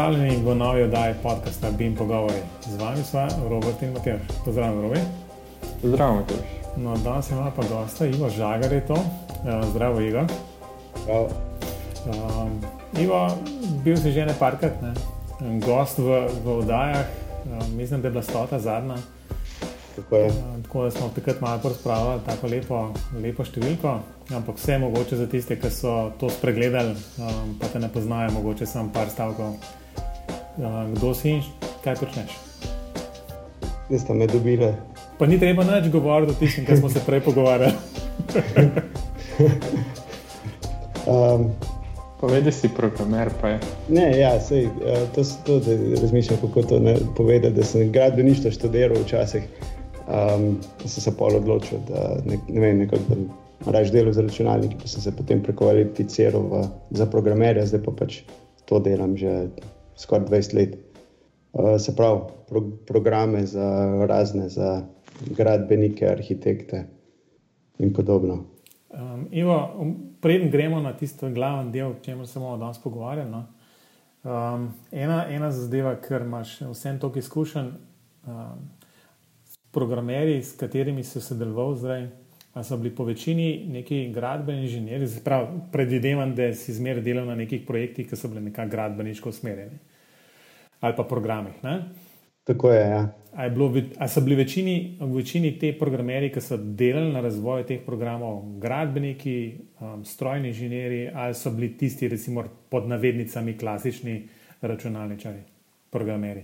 pozdravljeni v novi oddaji podcasta Bim Pogovori. Z vami smo Robert in Matjaš. Pozdravljen, Robi. Zdravo, Matjaš. No, danes imamo pa gosta, Ivo Žagar je to. Uh, zdravo, Ivo. Zdravo. Um, Ivo, bil si že nekajkrat, ne? gost v, v oddajah, uh, mislim, da je bila stota zadnja. Tako, uh, tako da smo takrat malo razpravljali, tako lepo, lepo številko. Ampak vse mogoče za tiste, ki so to spregledali, um, pa te ne poznajo, mogoče samo par stavkov. Um, kdo si in kaj počneš? Niste me dobili. Pa ni treba nič govoriti o tistem, kar smo se prej pogovarjali. um, Povedi si programer. Ne, ja, sej, to je to, da razmišljam, kako to povedati. Da sem gradbeništvo študiral včasih, um, sem se pa odločil, da ne, ne vem, nekako raje delo z računalniki, pa sem se potem prekvalificiral za programerja, zdaj pa pač to delam že skoraj 20 let. Uh, se pravi, pro, programe za razne, za gradbenike, arhitekte in podobno. Um, Ivo, preden gremo na tisto glavni del, o čemer se bomo danes pogovarjali. No? Um, ena, ena zadeva, ker imaš vsem toliko izkušenj, um, programerji, s katerimi si sodeloval zdaj, so bili po večini neki gradbeni inženirji. Predvidevam, da si zmeraj delal na nekih projektih, ki so bili nekako gradbeniško usmerjeni ali pa programih. Ne? Tako je. Ja. A, je bilo, a so bili večini, v večini te programerji, ki so delali na razvoju teh programov, gradbeniki, um, strojni inženirji, ali so bili tisti, recimo, pod navednicami, klasični računalničari, programerji?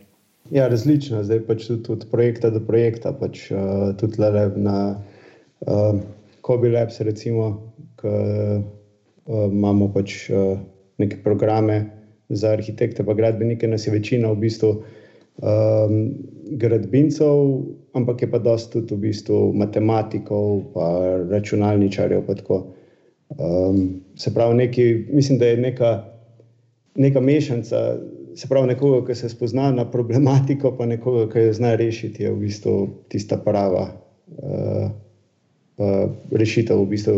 Ja, različno, zdaj pač tudi od projekta do projekta, pač uh, tudi le na uh, Kobe Labs, recimo, ki uh, imamo pač uh, neke programe za arhitekte, pa gradbenike, nas je večina v bistvu um, gradbincev, ampak je pa dosta tudi v bistvu matematikov, pa računalničarjev. Pa um, se pravi, neki, mislim, da je neka, neka mešanca. Se pravi, nekoga, ki se spozna na problematiko, pa nekoga, ki jo zna rešiti, je v bistvu tista prava uh, uh, rešitev, v bistvu,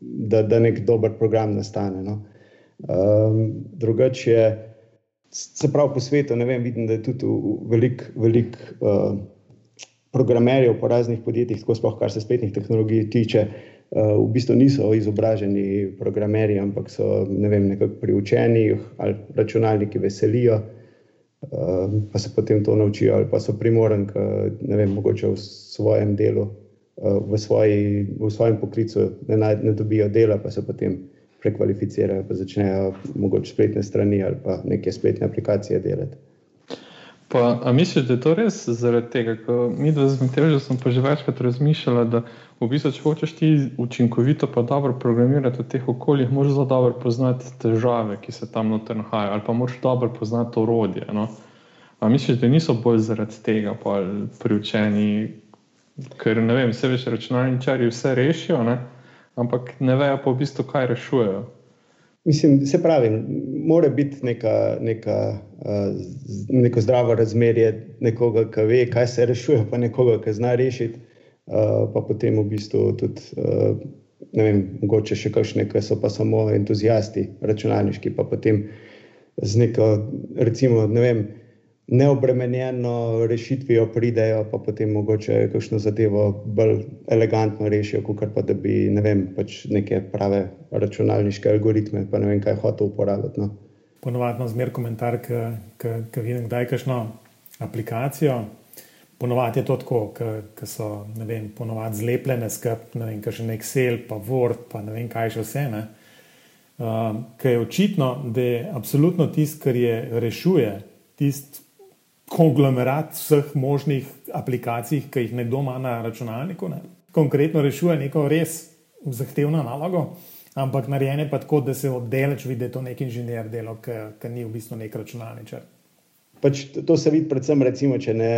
da, da nek dober program nastane. No. Um, drugače je, se pravi po svetu, ne vem, vidim, da je tudi veliko velik, uh, programerjev po raznih podjetjih, tako sploh kar se spletnih tehnologij tiče, uh, v bistvu niso izobraženi programerji, ampak so ne vem, nekako priučeni ali računalniki veselijo, uh, pa se potem to naučijo ali pa so primorni, ne vem, mogoče v svojem delu, uh, v, svoji, v svojem poklicu ne, ne dobijo dela, pa se potem prekvalificirajo, pa začnejo mogoče spletne strani ali pa neke spletne aplikacije delati. Pa, a misliš, da je to res zaradi tega, ker mi dva z Matežem smo pa že večkrat razmišljali, da v bistvu, če hočeš ti učinkovito pa dobro programirati v teh okoljih, moraš zelo dobro poznati težave, ki se tam noter nahajajo, ali pa moraš dobro poznati orodje. No? A misliš, da niso bolj zaradi tega priučeni, ker ne vem, vse več računalničari vse rešijo, ne? Ampak ne vejo pa v bistvu, kaj rešujejo. Mislim, se pravi, mora biti neka, neka, uh, neko zdravo razmerje nekoga, ki ve, kaj se rešuje, pa nekoga, ki zna rešiti, uh, pa potem v bistvu tudi, uh, ne vem, mogoče še kakšne, ki so pa samo entuzijasti, računalniški, pa potem z neko, recimo, ne vem neobremenjeno rešitvijo pridejo, pa potem mogoče kakšno zadevo bolj elegantno rešijo, kot pa da bi ne vem, pač neke prave računalniške algoritme, pa ne vem, kaj hoče uporabiti. No. Ponovadi zmer komentar, ki vidim, da je kakšno aplikacijo. Ponovadi je to tako, ki so ponovadi zlepljene skupaj, ne vem, kaj še nek Excel, pa Word, pa ne vem, kaj še vse. Uh, ker je očitno, da je absolutno tisto, kar je rešuje, tisto konglomerat vseh možnih aplikacij, ki jih nekdo ima na računalniku. Ne. Konkretno rešuje neko res zahtevno nalogo, ampak narejene pa tako, da se oddeleč vidi, da je to nek inženir delo, ki ni v bistvu nek računalničar. Pač to se vidi predvsem, recimo, če, ne,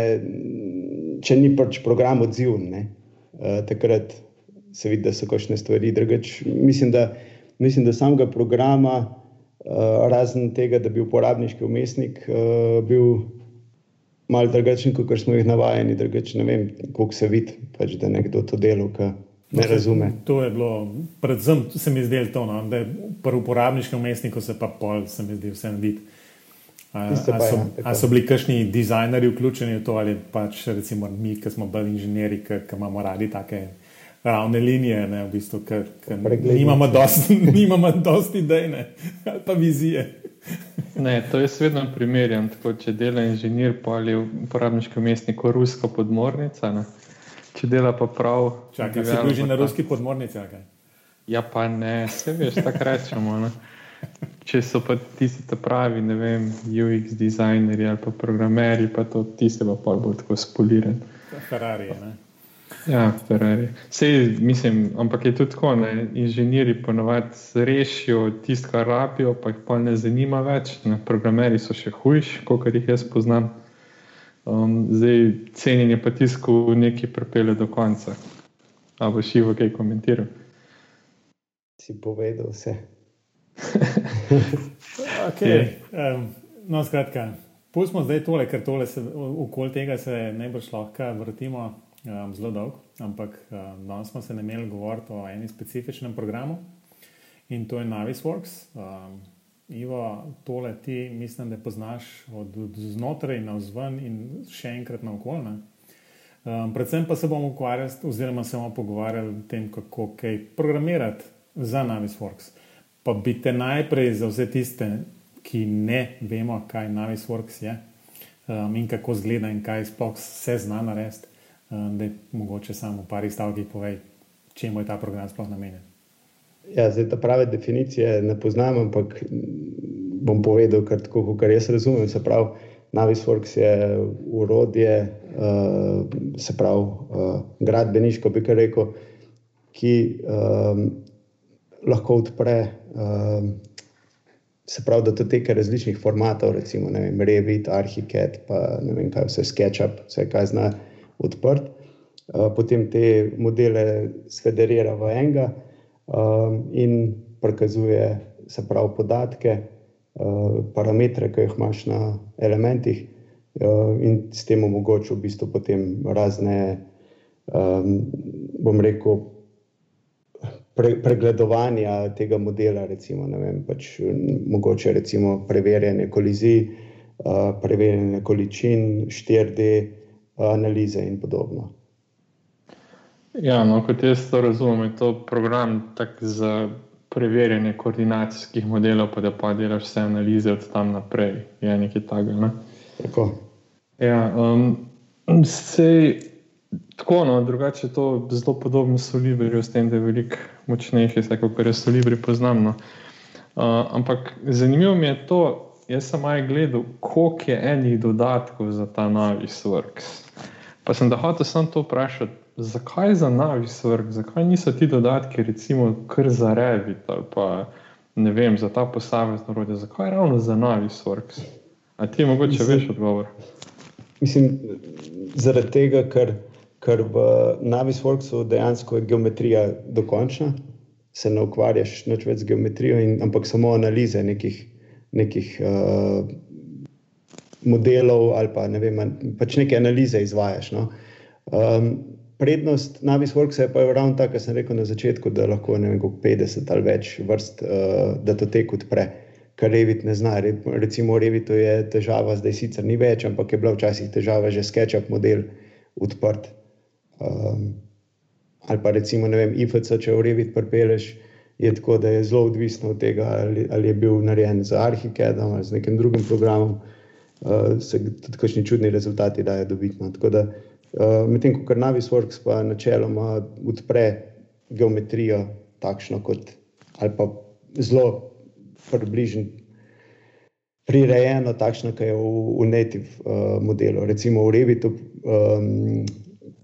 če ni pač program odziven. E, takrat se vidi, da so kakšne stvari drugače. Mislim, da, mislim, da samega programa, e, razen tega, da bi uporabniški umestnik e, bil malo drugačen, kot smo jih navajeni, drugače ne vem, kako se vidi, pač, da nekdo to delo, ki ne razume. To je bilo, predvsem se mi zdelo to, no, da je pri uporabniškem mestniku se pa pol, se mi zdi vse videti. Ali so, ja, so bili kakšni dizajnerji vključeni v to, ali pač recimo mi, ki smo bili inženirji, ki imamo radi take ravne linije, ne, v bistvu, ki nimamo dosti, nimamo dosti idej ali pa vizije. Ne, to je vedno primerjam. Tako, če dela inženir, pa ali uporabniško mestniko, rusko podmornica. Ne. Če dela pa prav. Čakaj, se druži na ruski podmornici. Okay. Ja, pa ne, vse veš, tako rečemo. Ne. Če so pa tisti pravi, ne vem, UX dizajnerji ali pa programerji, pa to tiste pa bolj tako spoliren. Ferrari, ne. Ja, Ferrari. Sej, mislim, ampak je tudi tako, da inženirji ponovadi rešijo tisto, kar rabijo, pa jih pa ne zanima več. Ne. Programeri so še hujši, kot jih jaz poznam. Um, zdaj, cenjenje pa tisku nekaj prepele do konca. A boš živo kaj komentiral? Si povedal vse. okay. um, no, skratka, pustimo zdaj tole, ker tole se, okoli tega se najbolj lahko vrtimo um, zelo dolg, ampak um, danes smo se ne imeli govoriti o enem specifičnem programu in to je Navisworks. Um, Ivo, tole ti mislim, da poznaš od, od znotraj na vzven in še enkrat na okolje. Um, predvsem pa se bomo ukvarjali, oziroma se bomo pogovarjali o tem, kako kaj programirati za Navisworks. Pa biti najprej za vse tiste, ki ne vemo, kaj Navisworks je um, in kako zgleda in kaj sploh se zna narediti. Ehm, da je mogoče samo v pari stavkih povej, čemu je ta program sploh namenjen. Ja, zdaj ta prave definicije ne poznam, ampak bom povedal, kar, tako, kar jaz razumem. Se pravi, Navisworks je urodje, uh, se pravi, uh, gradbeniško bi kar rekel, ki um, lahko odpre. Um, Se pravi, da to teka različnih formatov, recimo vem, Revit, Arhicad, pa ne vem kaj, vse SketchUp, vse kaj znajo odprt, uh, potem te modele sfederira v enega um, in prikazuje se pravi podatke, uh, parametre, ki jih imaš na elementih, in s tem omogoča v bistvu potem razne, bom rekel. Pregledovanja tega modela, recimo, vem, pač, mogoče recimo preverjanje kolizij, preverjanje količin, 4D, analize in podobno. Ja, no, kot jaz to razumem, je to program za preverjanje koordinacijskih modelov, pa da pa delaš vse analize od tam naprej. Je nekaj takega. Ne? Tako. Ja, um, sej, tako, no, drugače je to zelo podobno s Solibrijem, s tem, da je veliko močnejši, kot jaz Solibri poznam. No. Uh, ampak zanimivo mi je to, jaz sem aj gledal, koliko je enih dodatkov za ta novi Sworks. Pa sem da hotel samo to vprašati, zakaj za novi Sworks, zakaj niso ti dodatki, recimo, kar za Revit ali pa ne vem, za ta posamezno rodje, zakaj ravno za novi Sworks? A ti mogoče mislim, veš odgovor? Mislim, zaradi tega, ker, ker v novi Sworksu dejansko je geometrija dokončna. Se ne ukvarjaš več z geometrijo, in, ampak samo analize nekih nekih uh, modelov ali pa, ne vem, pač neke analize izvajaš. No. Um, prednost Navisworksa je pa ravno ta, kar sem rekel na začetku, da lahko vem, 50 ali več vrst uh, datotek odpre. Kar Revit ne zna. Recimo, v Revitu je težava, zdaj sicer ni več, ampak je bila včasih težava že SketchUp model odprt. Um, ali pa recimo, ne vem, IFC, če v Revit pripeleš, uh, je tako, da je zelo odvisno od tega, ali, ali je bil narejen z Arhicadom ali z nekim drugim programom, uh, se tudi kakšni čudni rezultati dajo dobiti. No. Tako da, uh, medtem ko Navisworks pa načeloma odpre geometrijo takšno kot ali pa zelo približen. Prirejeno, takšno, kot je v, v native uh, modelu. Recimo v Revitu, um,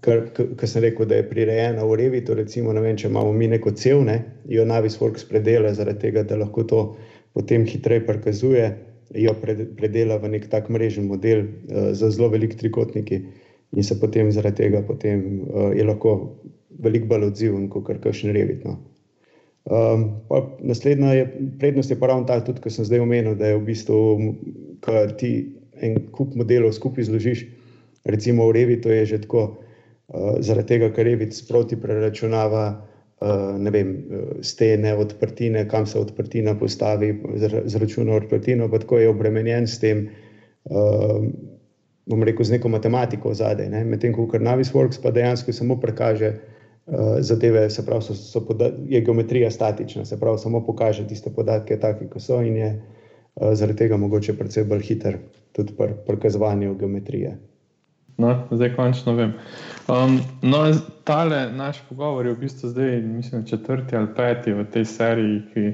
kar sem rekel, da je prirejena v Revitu. Recimo, vem, če imamo mi neko cel, ne, jo Navisworks predela, zaradi tega, da lahko to potem hitreje prikazuje, jo predela v nek tak mrežen model uh, za zelo velik trikotniki in se potem zaradi tega potem, uh, je lahko veliko bolj odziven kot kar kakšen Revit. No. Um, naslednja je, prednost je pa ravno ta, tudi ko sem zdaj omenil, da je v bistvu, ko ti en kup modelov skupaj zložiš, recimo v Revitu je že tako, zaradi tega, ker Revit sproti preračunava uh, vem, eh, stene, odprtine, kam se odprtina postavi, zračuna odprtino, pa tako je obremenjen s tem, uh, bom rekel, z neko matematiko zadaj. Ne? Medtem ko kar Navisworks pa dejansko samo prekaže uh, zadeve, se pravi, so, so je geometrija statična, se pravi, samo pokaže tiste podatke, take, kot so in je uh, zaradi tega mogoče predvsej bolj hiter tudi pri prikazovanju geometrije. No, zdaj končno vem. Um, no, tale naš pogovor je v bistvu zdaj, mislim, četrti ali peti v tej seriji, ki,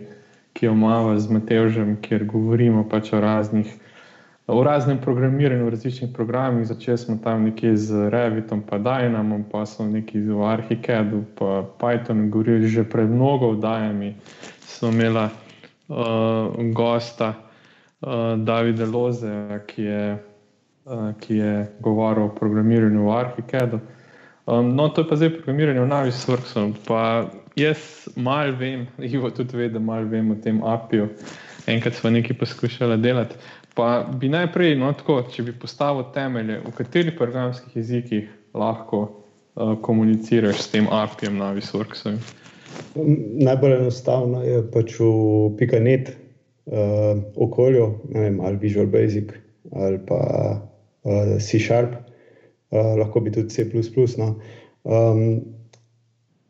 ki jo imamo z Matežem, kjer govorimo pač o raznih v raznem programiranju, v različnih programih. Začeli smo tam nekje z Revitom, pa Dynamom, pa so neki v Arhikedu, pa Pythonu, govorili že pred mnogo vdajami. Smo imeli uh, gosta uh, Davida Loze, ki je, ki je govoril o programiranju v Arhikedu. Um, no, to je pa zdaj programiranje v Navisworksu. Pa jaz malo vem, Ivo tudi ve, da malo vem o tem API-ju. Enkrat smo nekaj poskušali delati. Pa bi najprej, no, tako, če bi postavil temelje, v katerih programskih jezikih lahko uh, komuniciraš s tem API-jem na Visworksu? Najbolj enostavno je pač v PikaNet uh, okolju, vem, ali Visual Basic ali pa uh, C Sharp, uh, lahko bi tudi C. No. Um,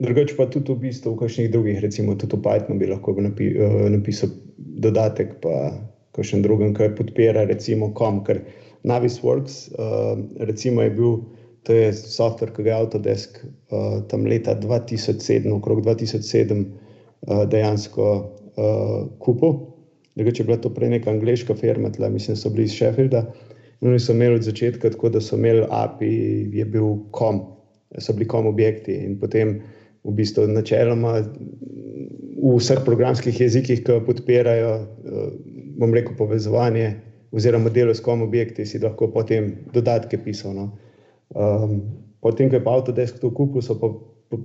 Drugače pa tudi v bistvu v kakšnih drugih, recimo tudi v Pythonu bi lahko napi, uh, napisal dodatek. Pa, kakšen drugem, ki podpira, recimo, kom, ker Navisworks, uh, recimo, je bil, to je softver, ki ga je Autodesk uh, tam leta 2007, okrog 2007, uh, dejansko uh, kupil. Drugače je bila to prej neka angliška firma, tle, mislim, so bili iz Sheffielda. Oni so imeli od začetka tako, da so imeli API, je bil kom, so bili kom objekti in potem v bistvu načeloma v vseh programskih jezikih, ki podpirajo bom rekel, povezovanje oziroma delo s kom objekti, si lahko potem dodatke pisal. No. Um, potem, ko je pa Autodesk to kupil, so pa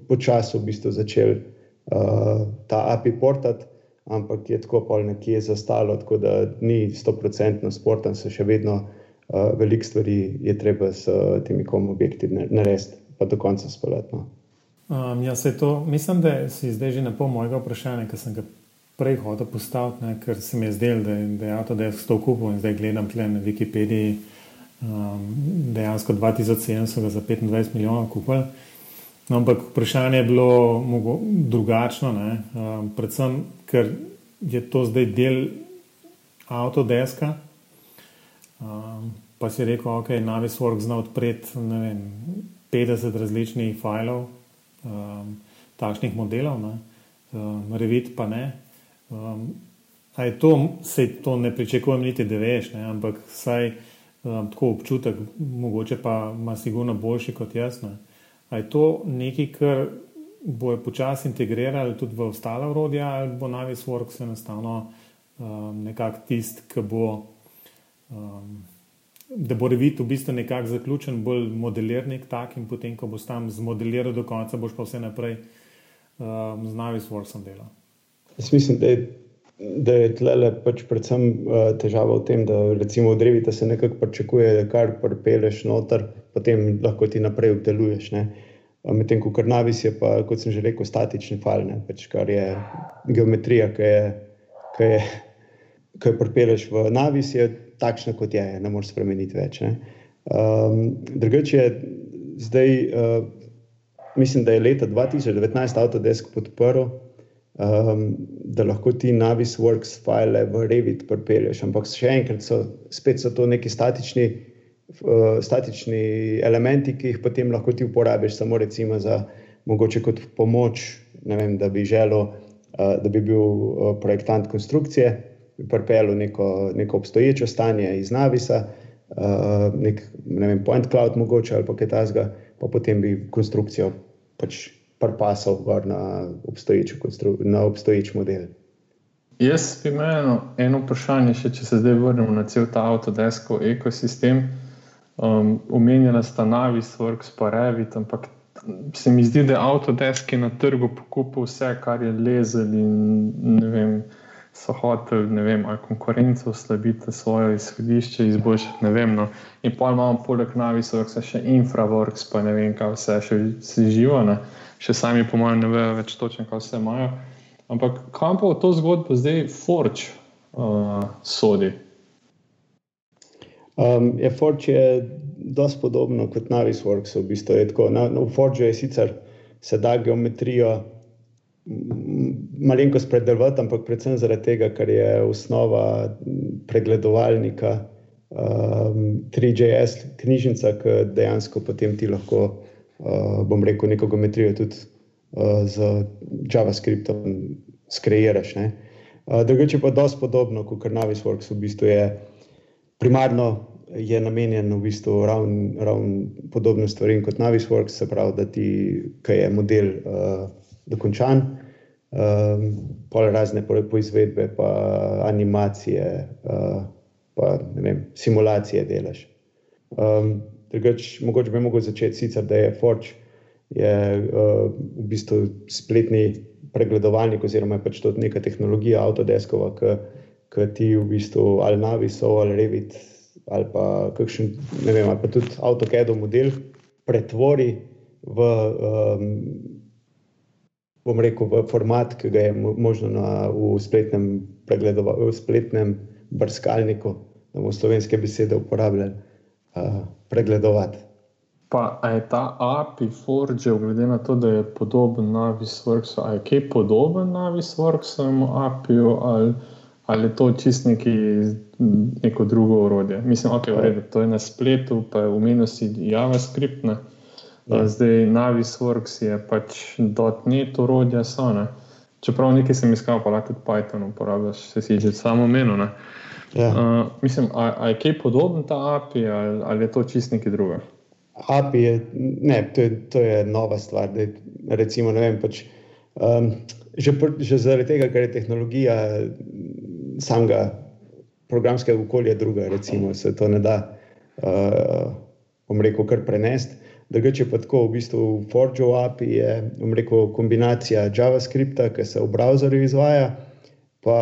počasi po v bistvu začeli uh, ta API portati, ampak je tako pol nekje zastalo, tako da ni 100% sporten, se še vedno uh, veliko stvari je treba s uh, temi kom objekti narediti, pa do konca speljati. No. Um, ja, to, mislim, da si zdaj že na pol mojega vprašanja, ki sem ga prej hotel postaviti, ne, ker se mi je zdelo, da, da je Autodesk to kupil in zdaj gledam tle na Wikipediji. Um, dejansko 2007 so ga za 25 milijonov kupili. No, ampak vprašanje je bilo mogo, drugačno, um, predvsem ker je to zdaj del Autodeska. Um, pa si rekel, ok, Navisworks zna odpreti vem, 50 različnih filev, um, takšnih modelov, um, Revit pa ne. Um, to, se to ne pričakujem, niti da veš, ne, ampak vsaj um, tako občutek, mogoče pa ima sigurno boljši kot jaz. Ne. Je to nekaj, kar bojo počasi integrirali tudi v ostale urodja, ali bo Navisworks enostavno um, nekako tisti, ki bo. Um, Da bo revit v bistvu nekako zaključen, bolj modeliran, tak in potem, ko boš tam zmodeliral do konca, boš pa vse naprej um, z Navisworksom delal. Jaz mislim, da je, da je tle pač predvsem uh, težava v tem, da recimo od Revita se nekako pričakuje, da kar prepeleš noter, potem lahko ti naprej obdeluješ. Medtem ko karnavis je pa, kot sem že rekel, statični fal, pač kar je geometrija, ki je, ki je, ki je prepeleš v navis, je takšna, kot je, ne moreš spremeniti več. Um, drugače je zdaj, uh, mislim, da je leta 2019 Autodesk podprl um, da lahko ti Navisworks file v Revit pripelješ. Ampak še enkrat, so, spet so to neki statični, uh, statični elementi, ki jih potem lahko ti uporabiš samo recimo za mogoče kot pomoč, vem, da bi želel, uh, da bi bil uh, projektant konstrukcije, pripeljal neko, neko obstoječo stanje iz Navisa. Uh, nek, ne vem, point cloud, mogoče ali pa kaj takega, pa potem bi konstrukcijo pač prpasal na obstoječ, na obstoječ model. Jaz bi imel eno vprašanje, še, če se zdaj vrnemo na cel ta avtodesko ekosistem. Um, Umenjena sta Navis, Works, pa Revit, ampak se mi zdi, da je Autodesk na trgu pokupil vse, kar je lezel in ne vem, so hoteli, ne vem, ali konkurenco slabiti svoje izhodišče, izboljšati, ne vem. No. In pa imamo poleg Navis, Works, še Infraworks, pa ne vem, kaj vse še živo. Ne še sami, po mojem, ne vejo več točno, kaj vse imajo. Ampak kam pa v to zgodbo zdaj Forge uh, sodi? Um, je Forge je dosti podobno kot Navisworks. V, bistvu je tako, na, v Forge je sicer se da geometrijo malenkost predelovati, ampak predvsem zaradi tega, ker je osnova pregledovalnika um, 3JS knjižnica, ki dejansko potem ti lahko, uh, bom rekel, neko geometrijo tudi uh, z JavaScriptom skreiraš. Uh, drugače pa dosti podobno kot Navisworks, v bistvu je primarno je namenjen v bistvu ravno ravn podobnim stvarem kot Navisworks, se pravi, da ti, ki je model uh, dokončan, um, razne poizvedbe, pa animacije, uh, pa vem, simulacije delaš. Um, drugač, mogoče bi mogel začeti sicer, da je Forge je, uh, v bistvu spletni pregledovalnik oziroma je pač to neka tehnologija Autodeskova, ki ti v bistvu ali Navisov ali Revit ali pa kakšen, ne vem, ali pa tudi AutoCAD model pretvori v, um, bom rekel, v format, ki ga je možno na, v spletnem pregledovanju, v spletnem brskalniku, da bomo slovenske besede uporabljali, uh, pregledovati. Pa je ta API Forge, glede na to, da je podoben Navisworksu, ali je kaj podoben Navisworksovemu API-ju? ali je to čist neki, neko drugo orodje. Mislim, okay, ja. vrede, to je na spletu, pa je v minusi JavaScript. Ne? Ja. Zdaj Navisworks je pač .NET orodja, so, ne? čeprav nekaj sem iskal, pa lahko tudi Python uporabljaš, se si že samo menil. Ja. Uh, mislim, ali je kaj podoben ta API ali, ali je to čist nekaj drugega? API je, ne, to je, to je nova stvar. Da, recimo, vem, pač, um, že, pr, že zaradi tega, ker je tehnologija samega programskega okolja, druga, recimo, se to ne da, uh, bom rekel, kar prenesti. Drugače pa tako, v bistvu v Forge API je, rekel, kombinacija JavaScripta, ki se v browserju izvaja, pa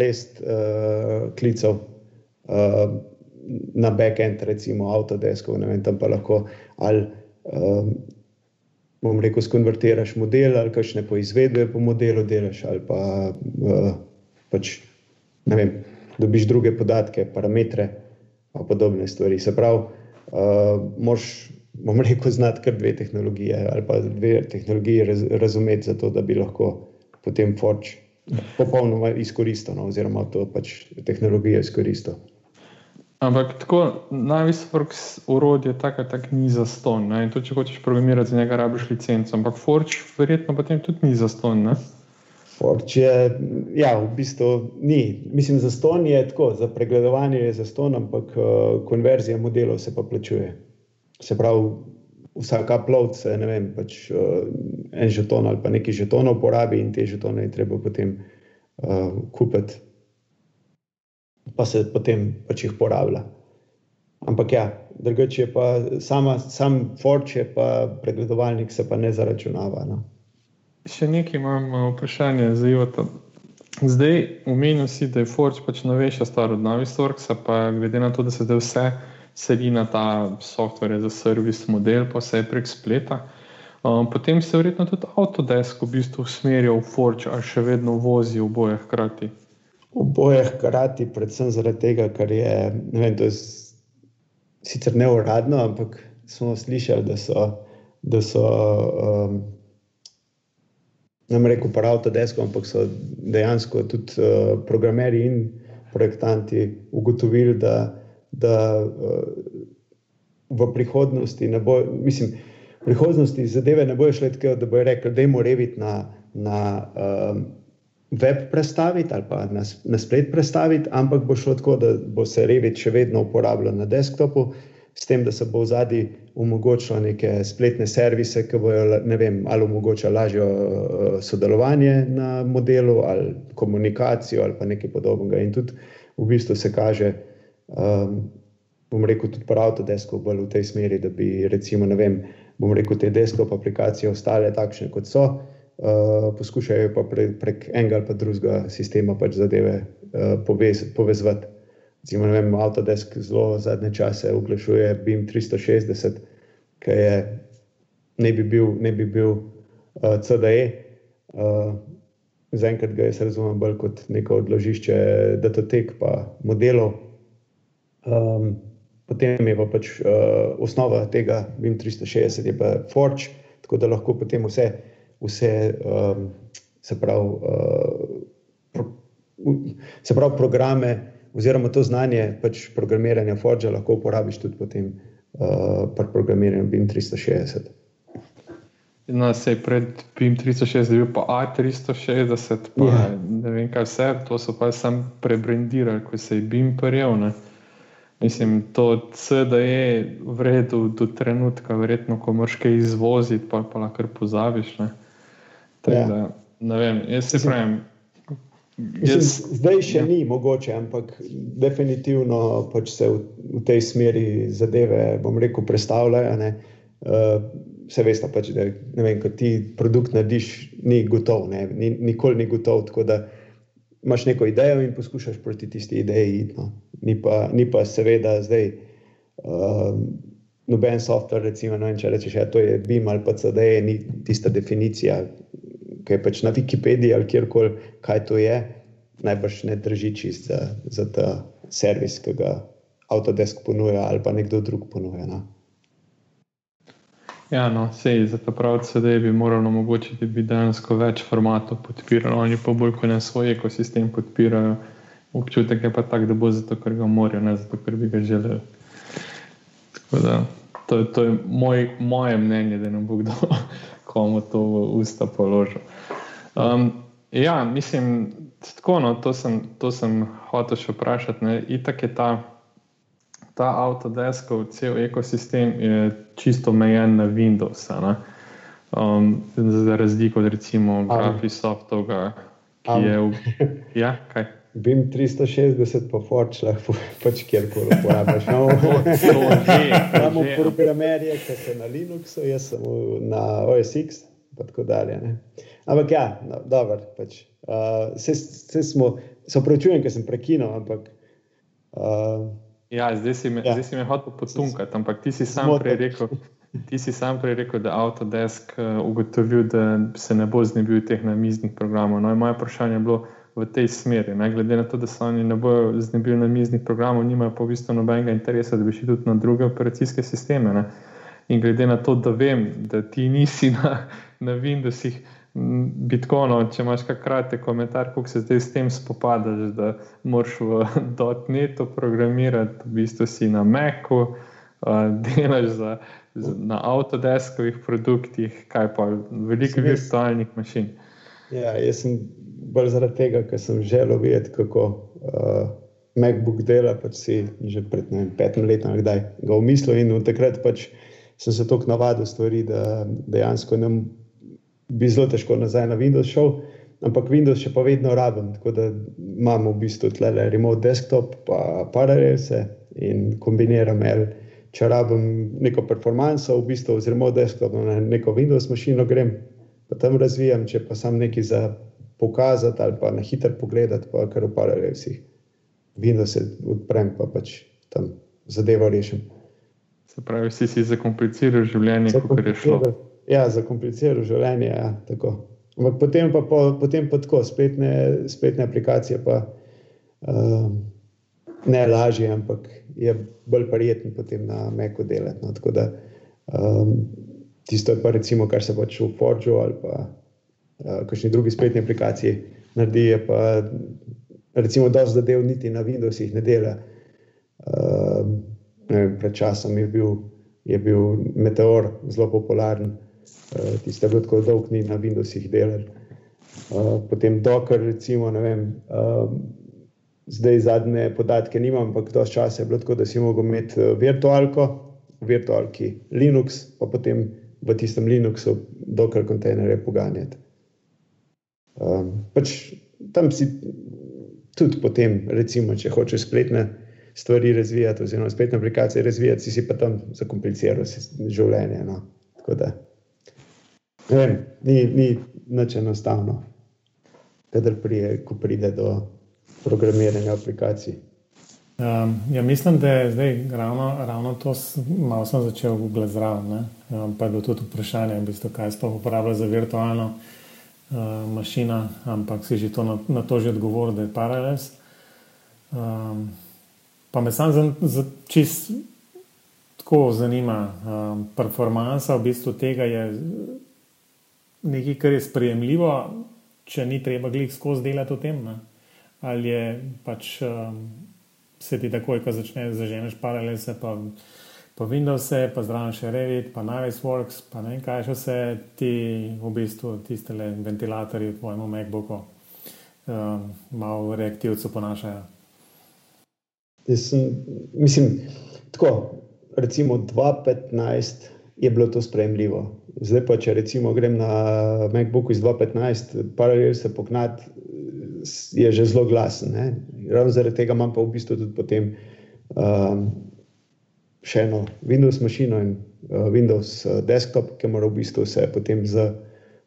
res uh, klicev uh, na backend, recimo Autodesk, ne vem, tam pa lahko ali. Um, bom rekel, skonvertiraš model ali kakšne poizvedbe po modelu delaš ali pa uh, pač ne vem, dobiš druge podatke, parametre in podobne stvari. Se pravi, uh, moš, bom rekel, znati kar dve tehnologije ali pa dve tehnologije raz, razumeti, zato da bi lahko potem Forge popolnoma izkoristil, no, oziroma to pač tehnologijo izkoristil. Ampak tako Navisworks urodje tako tak ni za ston. In to, če hočeš programirati, za njega rabiš licenco. Ampak Forge verjetno potem tudi ni za ston. Ne? Če, ja, v bistvu ni. Mislim, za ston je tako, za pregledovanje je za ston, ampak uh, konverzija modelov se pa plačuje. Se pravi, vsak upload se ne vem, pač, uh, en žeton ali pa nekaj žetonov porabi in te žetone je treba potem uh, kupiti, pa se potem pač jih porablja. Ampak ja, drugače pa sama, sam Forge, pa pregledovalnik se pa ne zaračunava. No. Še nekaj imam eh, vprašanje za Jota. Zdaj, umenil si, da je Forge pač novejša stvar od Navisworksa, pa glede na to, da se zdaj vse sedi na ta software za servis model, pa vse prek spleta. Um, potem se verjetno tudi Autodesk v bistvu usmerja v Forge, a še vedno vozi v boje hkrati. V boje hkrati, predvsem zaradi tega, ker je, ne vem, to je sicer neuradno, ampak smo slišali, da so, da so um, ne bom rekel, pa Autodesk, ampak so dejansko tudi uh, programeri in projektanti ugotovili, da, da uh, v prihodnosti ne bo, mislim, v prihodnosti zadeve ne bojo šle tako, da bojo rekli, da je moramo reviti na, na um, web predstaviti ali pa na, na splet predstaviti, ampak bo šlo tako, da bo se reviti še vedno uporabljal na desktopu s tem, da se bo v zadnji omogočilo neke spletne servise, ki bojo ne vem, ali omogočali lažjo uh, sodelovanje na modelu, ali komunikacijo, ali pa nekaj podobnega. In tudi v bistvu se kaže, um, bom rekel, tudi prav to desko bolj v tej smeri, da bi recimo, ne vem, bom rekel, te desktop aplikacije ostale takšne, kot so. Uh, poskušajo pa pre, prek enega ali pa drugega sistema pač zadeve uh, povez, povezati. Recimo, ne vem, Autodesk zelo zadnje čase oglašuje BIM 360, ki je ne bi bil, ne bi bil uh, CDE. Uh, Zaenkrat ga jaz razumem bolj kot neko odložišče datotek pa modelov. Um, potem je pa pač uh, osnova tega BIM 360, je pa Forge, tako da lahko potem vse, vse um, se pravi, uh, pro, se pravi, programe oziroma to znanje pač programiranja Forge lahko uporabiš tudi potem uh, pri programiranju BIM 360. No, se je pred PIM 360, bil pa A360, pa yeah. Ja. ne vem kaj vse, to so pa sam prebrendirali, ko se je BIM prijel. Mislim, to CDE v redu do trenutka, verjetno, ko moraš kaj izvoziti, pa, pa lahko pozabiš. Ne? Tak, ja. da, ne vem, jaz se pravim. Jaz, zdaj še ja. ni mogoče, ampak definitivno pač se v, v tej smeri zadeve, bom rekel, predstavljajo. Uh, vse veste, pač, da vem, ko ti produkt narediš, ni gotov, ne, ni, nikoli ni gotov. Tako da imaš neko idejo in poskušaš proti tisti ideji. No. Ni, pa, ni pa seveda zdaj. Um, Noben softver, recimo, no, če rečeš, da ja, je to BIM ali pa CD, ni tista definicija, ki je pač na Wikipediji ali kjerkoli, kaj to je, najbrž ne drži čist za, za ta servis, ki ga Autodesk ponuja ali pa nekdo drug ponuja. No. Ja, no, sej, za ta pravi CD bi moralo omogočiti, da bi dejansko več formatov podpirali, oni pa bolj kot ne svoj ekosistem podpirajo. Občutek je pa tak, da bo zato, ker ga morajo, ne zato, ker bi ga želeli. Da, to, to je moj, moje mnenje, da ne bo kdo komu to v usta položil. Um, ja, mislim, tako, no, to sem, to sem hotel še vprašati. Itak je ta ta Autodeskov cel ekosistem je čisto omejen na Windows. Um, za razliko od recimo Graphisoftovega, ki je v. Ja, kaj? BIM 360 pa Forge lahko pač kjerkoli uporabiš. Imamo programerje, ki so na Linuxu, jaz sem na OS X in tako dalje. Ne? Ampak ja, no, dobro. Pač. Uh, se, se smo, se opravičujem, ker sem prekinil, ampak. Uh, Ja, zdaj si me, ja. me hotel potunkati, ampak ti si sam prej rekel. Ti si sam prej rekel, da je Autodesk ugotovil, da se ne bo znebil teh namiznih programov. No, moje vprašanje je bilo v tej smeri. Ne? Glede na to, da se oni ne bodo znebili namiznih programov, nimajo pa v bistvu nobenega interesa, da bi šli tudi na druge operacijske sisteme. Ne? In glede na to, da vem, da ti nisi na, na Windowsih, Bitcoin, če imaš kak kratek komentar, kako se zdaj s tem spopadaš, da moraš v dotnetu programirati, v bistvu si na Macu, delaš za, za, na Autodeskovih produktih, kaj pa veliko virtualnih mašin. Ja, jaz sem bolj zaradi tega, ker sem želel videti, kako uh, MacBook dela, pač si že pred vem, petim letom ga umislil in od takrat pač sem se tako navadil stvari, da dejansko ne bi zelo težko nazaj na Windows šel, ampak Windows še pa vedno rabim. Tako da imamo v bistvu tle remote desktop, pa paralelse in kombiniram. El, če rabim neko performanco, v bistvu z remote desktopom na neko Windows mašino grem, pa tam razvijam, če pa sam nekaj za pokazati ali pa na hitro pogledati, pa kar v paralelsih. Windows se odprem, pa pač tam zadevo rešim. Se pravi, si si zakompliciral življenje, kot je šlo ja, zakomplicirano življenje. Ja, Ampak potem pa, po, potem pa tako, spletne, spletne aplikacije pa uh, ne lažje, ampak je bolj prijetno potem na Meku delati. No. Tako da um, tisto je pa recimo, kar se pač v Forgeu ali pa kakšni drugi spletni aplikaciji naredi, je pa recimo dosti zadev niti na Windowsih ne dela. Uh, pred časom je bil, je bil Meteor zelo popularen. Eh, tiste bilo tako dolg ni na Windowsih delali. Uh, potem Docker, recimo, ne vem, uh, zdaj zadnje podatke nimam, ampak dosti časa je bilo tako, da si mogel imeti virtualko, v virtualki Linux, pa potem v tistem Linuxu Docker kontejnerje poganjati. Um, pač tam si tudi potem, recimo, če hočeš spletne stvari razvijati, oziroma spletne aplikacije razvijati, si, si pa tam zakompliciral življenje. No? Tako da. Vem, ni ni nič enostavno, prije, ko pride do programiranja aplikacij. Um, ja, mislim, da je zdaj ravno, ravno to, malo sem začel Google zraven. Um, pa je bilo tudi vprašanje, v bistvu, kaj sploh uporablja za virtualno uh, mašino, ampak si že to na, na to že odgovoril, da je paralels. Um, pa me sam za, za čist tako zanima. Um, performansa v bistvu tega je nekaj, kar je sprejemljivo, če ni treba glih skozi delati v tem. Ne? Ali je pač um, se ti takoj, ko začneš zaženeš paralelce, pa, pa Windows, pa zraven še Revit, pa Navisworks, pa ne vem kaj še vse ti v bistvu tiste ventilatorji v tvojem MacBooku um, malo reaktivcev ponašajo. Sem, mislim, tako, recimo 2015 je bilo to sprejemljivo. Zdaj pa, če recimo grem na MacBook iz 2015, paralel se pognati, je že zelo glasen. Ne? Ravno zaradi tega imam pa v bistvu tudi potem um, še eno Windows mašino in uh, Windows uh, desktop, ki mora v bistvu se potem z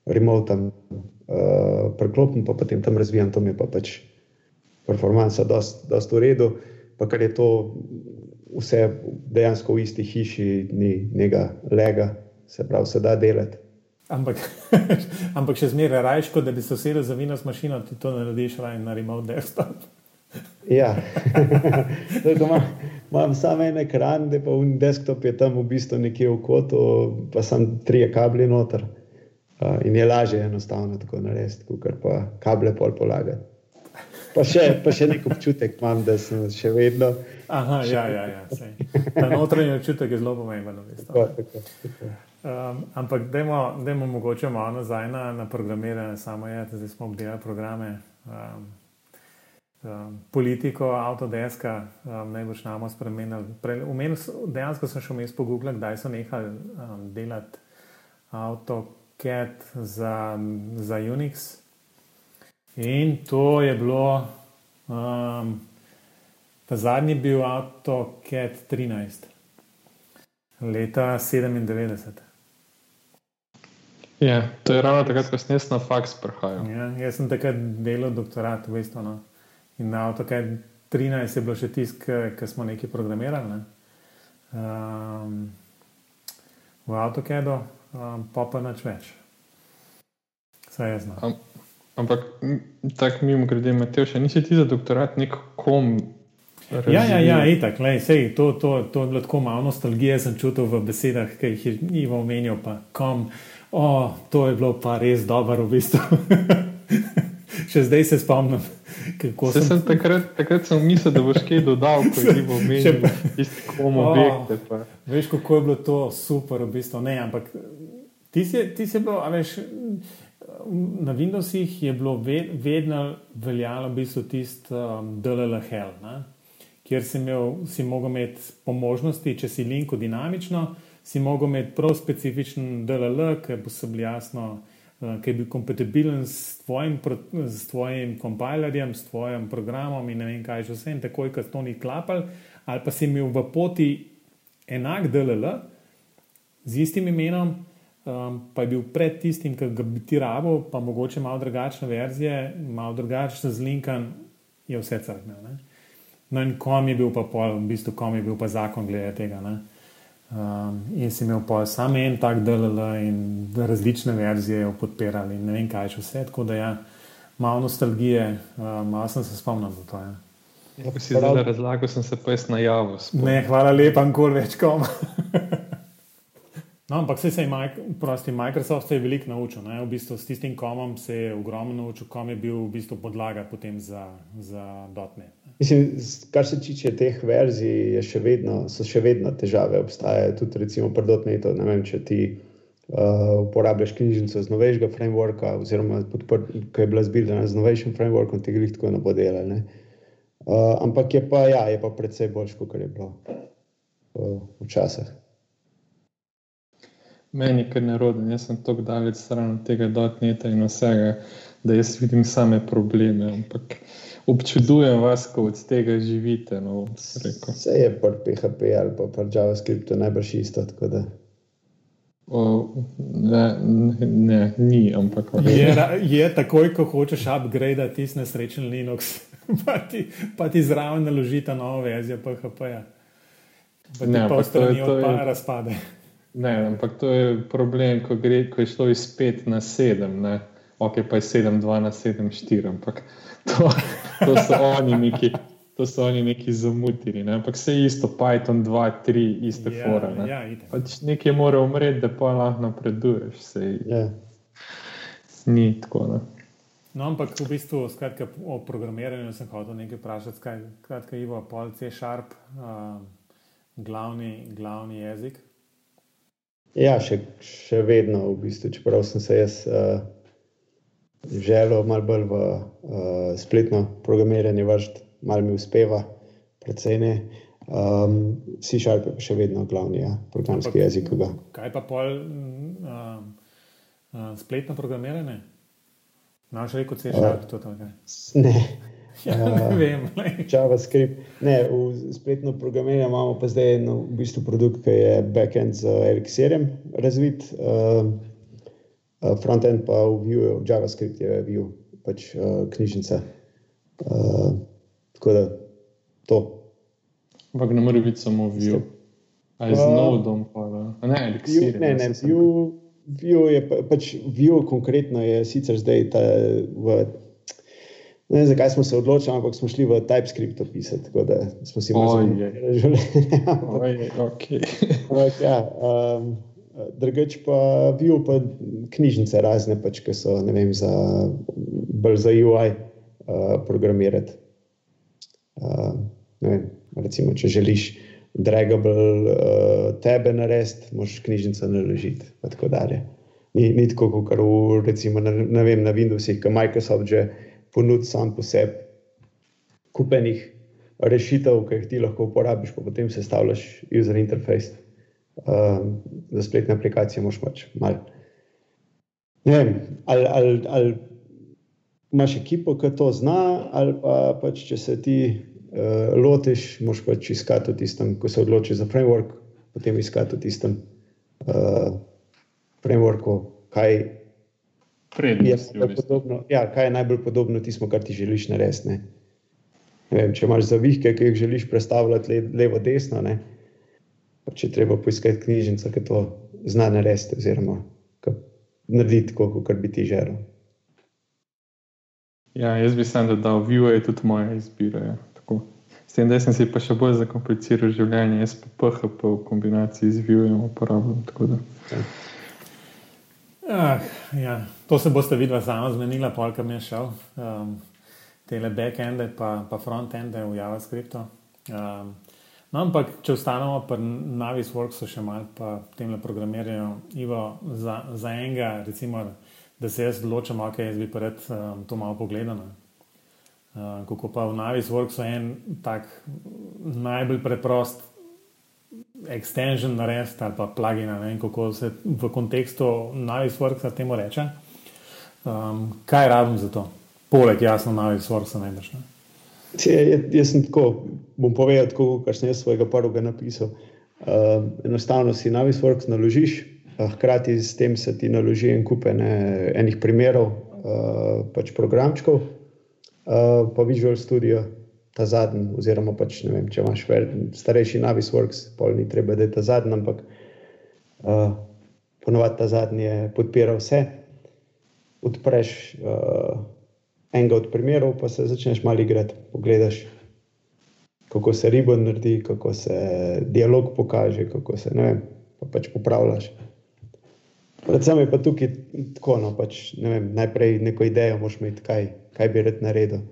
remotom uh, preklopim, pa potem tam razvijam, to mi je pa pač performansa, da je to v redu. Pa kar je to vse dejansko v isti hiši, ni nekega lega, se pravi, se da delati. Ampak, ampak še zmeraj rajško, da bi se usedel za vino s mašino, ti to narediš raj na remote desktop. Ja, imam, imam samo en ekran, da pa v desktop je tam v bistvu nekje v kotu, pa sem tri kabli noter. Uh, in je lažje enostavno tako narediti, kot pa kable pol polagati. Pa še, pa še nek občutek imam, da sem še vedno. Aha, še ja, ja, ja. Ta notranji občutek je zelo pomemben. Um, ampak dajmo mogoče malo nazaj na, na programiranje, samo je, da smo obdelali programe. Um, um, politiko, avtodeska, um, najbolj namo spremenili. Umenil, dejansko sem šel mes po Google, kdaj so nehali um, delati AutoCAD za, za Unix. In to je bilo, um, ta zadnji bil AutoCAD 13, leta 97. Ja, to je ravno takrat, ko sem jaz na faks prihajal. Ja, jaz sem takrat delal doktorat v Estu. In na AutoCAD 13 je bilo še tisk, ki smo nekaj programirali. Ne. Um, v AutoCAD-u um, pa pa nič več. Vse je znano. Um. Ampak tako mimo grede, Mateo, še nisi ti za doktorat nek kom. Razvijel. Ja, ja, ja, itak, lej, sej, to, to, to je bilo tako malo nostalgije, sem čutil v besedah, ki jih je Ivo omenil, pa kom. O, to je bilo pa res dobro, v bistvu. še zdaj se spomnim. Se sem... Sem takrat, takrat sem mislil, da boš kaj dodal, ko je Ivo omenil, isti kom objekte. Pa. Veš, kako je bilo to super, v bistvu ne, ampak ti si, ti si bil, a veš na Windowsih je bilo vedno veljalo v bistvu tisti um, DLL hell, ne? kjer si, imel, si mogel imeti po možnosti, če si linko dinamično, si mogel imeti prav specifičen DLL, ki bo se bil jasno, ki je bil kompatibilen s tvojim, s tvojim kompilerjem, s tvojim programom in ne vem kaj že vse, in takoj, ko to ni klapal, ali pa si imel v poti enak DLL z istim imenom um, pa je bil pred tistim, ki ga bi ti rabo, pa mogoče malo drugačne verzije, malo drugačne zlinkan, je vse crkne. No, in kom je bil pa pol, v bistvu kom je bil pa zakon glede tega. Um, in si imel pa samo en tak DLL in različne verzije jo podpirali, ne vem kaj še vse, tako da ja, malo nostalgije, um, malo sem se spomnil za to. Ja. Ja, si zdaj razlagal, sem se pa jaz najavil. Ne, hvala lepa, nikoli več kom. No, ampak se je prosti, Microsoft se je veliko naučil. Ne? V bistvu s tistim komom se je ogromno naučil, kom je bil v bistvu podlaga za, za dotnet. Mislim, kar se tiče teh verzij, še vedno, so še vedno težave. Obstajajo tudi recimo pri dotnetu. Ne vem, če ti uh, uporabljaš knjižnico z novejšega frameworka, oziroma ki je bila zbirana z novejšim frameworkom, tega jih tako ne bo delal. Uh, ampak je pa, ja, je pa predvsej boljš, kot je bilo uh, včasih. Meni je kar neroden, jaz sem tako daleč stran od tega dotneta in vsega, da jaz vidim same probleme. Ampak občudujem vas, ko od tega živite. No, Vse je pa PHP ali pa, pa JavaScript, najbrž isto. O, ne, ne, ni, ampak je, je takoj, ko hočeš upgrade tisti nesrečen Linux, pa ti, pa ti zraven naložita novo verzijo PHP-ja. Pa ti pa strani odpade, razpade. Ne, ampak to je problem, ko, gre, ko je šlo iz 5 na 7, ne? ok, pa je 7, 2 na 7, 4, ampak to, to so oni neki. to so oni neki zamudili, ne? ampak vse isto, Python 2, 3, iste Ja, fore. Ne? ja, itak. pač nekaj mora umreti, da pa lahko napreduješ. Sej, Ja. Ni tako. Ne? No, ampak v bistvu, skratka, o programiranju sem hotel nekaj vprašati. Skaj- Skratka, Ivo, pol C sharp, uh, glavni, glavni jezik. Ja, še, še vedno, v bistvu, čeprav sem se jaz uh, želel malo bolj v uh, spletno programiranje vršiti, malo mi uspeva, predvsej ne. Um, C Sharp je pa še vedno glavni ja, programski Ampak- jezik. ga- Kaj pa pol mm, uh, uh, spletno programiranje? Naš rekel C sharp, to je to. kaj? Ne, Ja, ne vem. glej. JavaScript. Ne, v spletno programiranje imamo pa zdaj en v bistvu produkt, ki je backend z Elixirjem razvit, uh, uh, frontend pa v Vue, JavaScript je Vue, pač uh, knjižnica. Uh, tako da to. Ampak ne more biti samo view. Ali z nodom, pa Ne, Vue, eliksir. ne, ne, Vue, Vue je pa, pač Vue konkretno je sicer zdaj ta v. Ne vem, zakaj smo se odločili, ampak smo šli v TypeScript pisati, tako da smo si malo Oj, okay. Ampak, ja, um, drugač pa Vue, pa knjižnice razne, pač, ki so vem, za, bolj za UI uh, programirati. Uh, vem, recimo, če želiš dragable uh, tebe narediti, moš knjižnico naložiti. pa tako dalje. Ni, ni tako, kot v, recimo, na, ne vem, na Windowsih, ki Microsoft že ponudi sam po sebi kupenih rešitev, ki jih ti lahko uporabiš, pa potem sestavljaš user interface. Um, za spletne aplikacije moš pač malo. Ne vem, ali, ali, ali imaš ekipo, ki to zna, ali pa pač, če se ti uh, lotiš, moš pač iskati v tistem, ko se odločiš za framework, potem iskati v tistem uh, frameworku, kaj je Prednost. najbolj podobno, ja, kaj je najbolj podobno tistemu, kar ti želiš narediti. ne. Ne Vem, če imaš zavihke, ki jih želiš predstavljati le, levo, desno, ne, pa če treba poiskati knjižnico, ki to zna narediti, oziroma ki naredi tako, kot bi ti želel. Ja, jaz bi sam dodal, view je tudi moja izbira. Ja. Tako. S tem, da sem si pa še bolj zakompliciral življenje, jaz pa PHP v kombinaciji z viewjem uporabljam. tako da. Ah, ja. To se boste videla sama zmenila, polka mi je šel. Um, tele backende pa, pa frontende v JavaScriptu. Um, no, ampak, če ostanemo pri Navisworksu še malo, pa tem programiranju, Ivo, za, za enega, recimo, da se jaz odločim, ok, jaz bi pa rad um, to malo pogledal. Uh, kako pa v Navisworksu en tak najbolj preprost extension narediti ali pa plugin, ne vem kako se v kontekstu Navisworksa temu reče. Um, kaj rabim za to? Poleg jasno Navisworksa najbrž. Ne? Če, jaz, jaz sem tako, bom povedal, tako, kar sem jaz svojega prvega napisal. Uh, enostavno si Navisworks naložiš, uh, hkrati s tem se ti naloži en kup ene- enih primerov, uh, pač programčkov, uh, pa Visual Studio, ta zadnji, oziroma pač, vem, če imaš vel, starejši Navisworks, pol ni treba, da je ta zadnji, ampak uh, ponovadi ta zadnji je podpira vse. Odpreš enega od primerov, pa se začneš malo igrati, pogledaš, kako se ribon naredi, kako se dialog pokaže, kako se ne vem, pa pač popravljaš. Predvsem je pa tukaj tako, no, pač, ne vem, najprej neko idejo moš imeti, kaj, kaj bi rad naredil.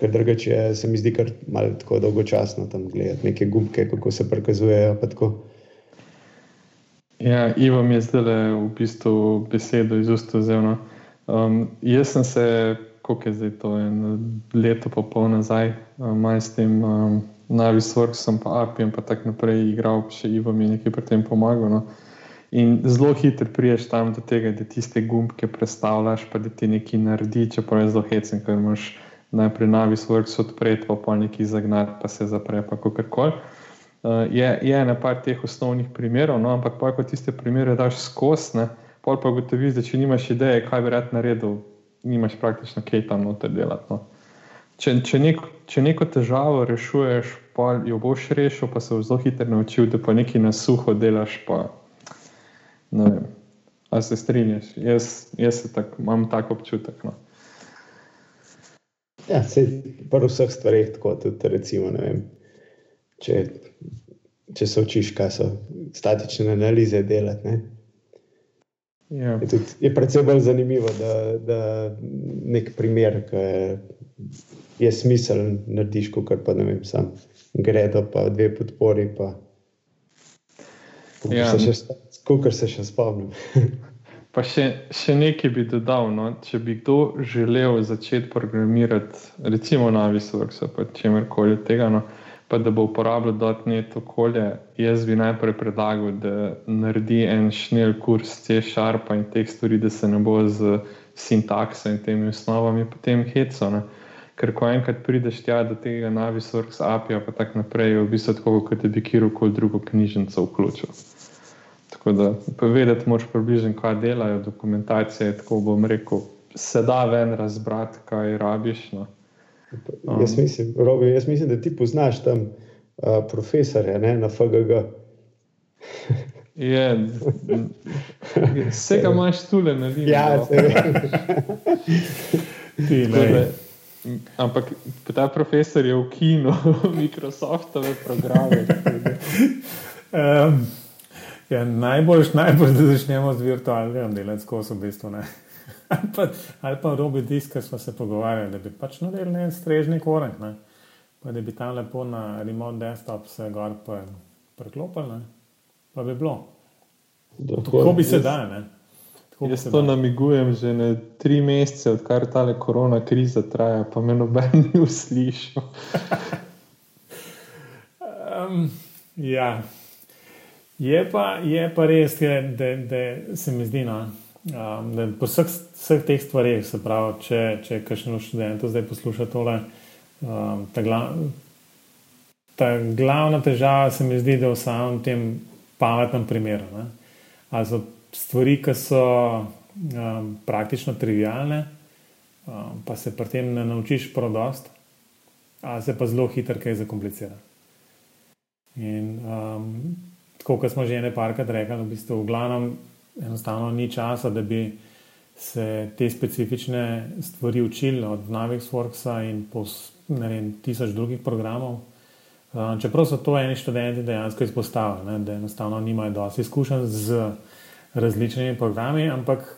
Ker drugače je, se mi zdi kar malo tako dolgočasno tam gledati neke gumke, kako se prikazujejo. Ja, Ivo mi je zdaj v bistvu besedo iz ust vzel. no. Um, jaz sem se, koliko je zdaj to, eno leto pa pol nazaj, um, s tem um, Navisworksom, pa API-jem, pa tako naprej igral, še Ivo mi je nekaj pri tem pomagal. No. In zelo hitro priješ tam do tega, da tiste gumbke predstavljaš, pa da ti nekaj naredi, čeprav je zelo hecen, ker imaš najprej Navisworks odpreti, pa pa nekaj zagnati, pa se zapre, pa kako koli. Uh, je, je ena par teh osnovnih primerov, no, ampak pa, ko tiste primere daš skozi, ne, pol pa ugotoviš, da če nimaš ideje, kaj bi rad naredil, nimaš praktično kaj tam noter delati. No. Če, če, nek, če neko težavo rešuješ, pa jo boš rešil, pa se boš zelo hitro naučil, da pa nekaj na suho delaš. Pa, ne vem, ali se strinjaš? Jaz, jaz tak, imam tak občutek. No. Ja, se pri vseh stvareh tako, tudi recimo, vem, če, če se učiš, kaj so statične analize delati. Ja. Je, tudi, je predvsem bolj zanimivo, da, da nek primer, ki je, je smiseln, narediš, kot pa ne vem, sam gredo, pa dve podpori. Pa, ja. Kot se še spomnim. Pa še, še nekaj bi dodal. No? Če bi kdo želel začeti programirati, recimo na Visworks, pa če kjerkoli tega, no? Pa da bo uporabljal .NET okolje, jaz bi najprej predlagal, da naredi en šnel kurs C-Sharpa in teh stvari, da se ne bo z sintakso in temi osnovami potem heco. Ne? Ker ko enkrat prideš tja do tega Navisworks API, pa tako naprej, je v bistvu tako, kot da bi kjerkoli drugo knjižnico vključil. Tako da povedati, moraš približno, kaj delajo, dokumentacije. Tako bom rekel, se da ven razbrati, kaj rabiš. No. Um. Jaz, mislim, Robi, jaz mislim, da ti poznaš tam uh, profesorje ne, na FGG. Je, vsega imaš tu le na vidu. Ja, se vidi. Ampak ta profesor je v kinu, Microsoftove programe. um. Ja, najbolj, najbolj, da začnemo z virtualnim delom, ko so v bistvu ne. Ali, pa, ali pa robi disk, ki smo se pogovarjali, da bi pač naredili en strežni korek, ne. pa da bi tam lepo na remote desktop se gor preklopili, pa bi bilo. Tako bi se dal. Jaz to namigujem že ne tri mesece, odkar ta korona kriza traja, pa me noben ni uslišal. um, ja. Je pa, je pa res, da, da se mi zdi, no, um, da po vseh, vseh teh stvareh, se pravi, če, če kakšno študent zdaj posluša tole, um, ta, glav, ta glavna težava se mi zdi, da je v samem tem pametnem primeru. Ne. Ali so stvari, ki so um, praktično trivijalne, um, pa se pri tem ne naučiš prodost, ali se pa zelo hitro kaj zakomplicira. In um, tako kot smo že ene parkrat rekli, v bistvu v glavnem enostavno ni časa, da bi se te specifične stvari učili od Navisworksa in po ne vem, tisoč drugih programov. Uh, čeprav so to eni študenti dejansko izpostavili, da enostavno nimajo dosti izkušenj z različnimi programi, ampak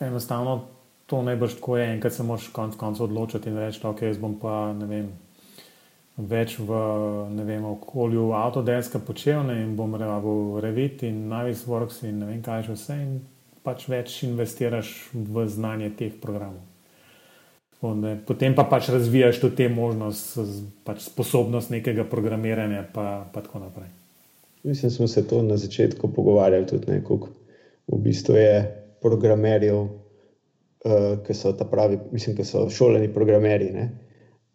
enostavno to najbrž tako je, enkrat se moraš konec koncev odločiti in reči, ok, jaz bom pa ne vem več v vem, okolju Autodeska počel ne, in bom rekel Revit in Navisworks in ne vem kaj še vse in pač več investiraš v znanje teh programov. Ne, potem pa pač razvijaš tudi te možnosti, pač sposobnost nekega programiranja pa, pa tako naprej. Mislim, da smo se to na začetku pogovarjali tudi nekako. V bistvu je programerjev, uh, ki so ta pravi, mislim, ki so šoleni programerji.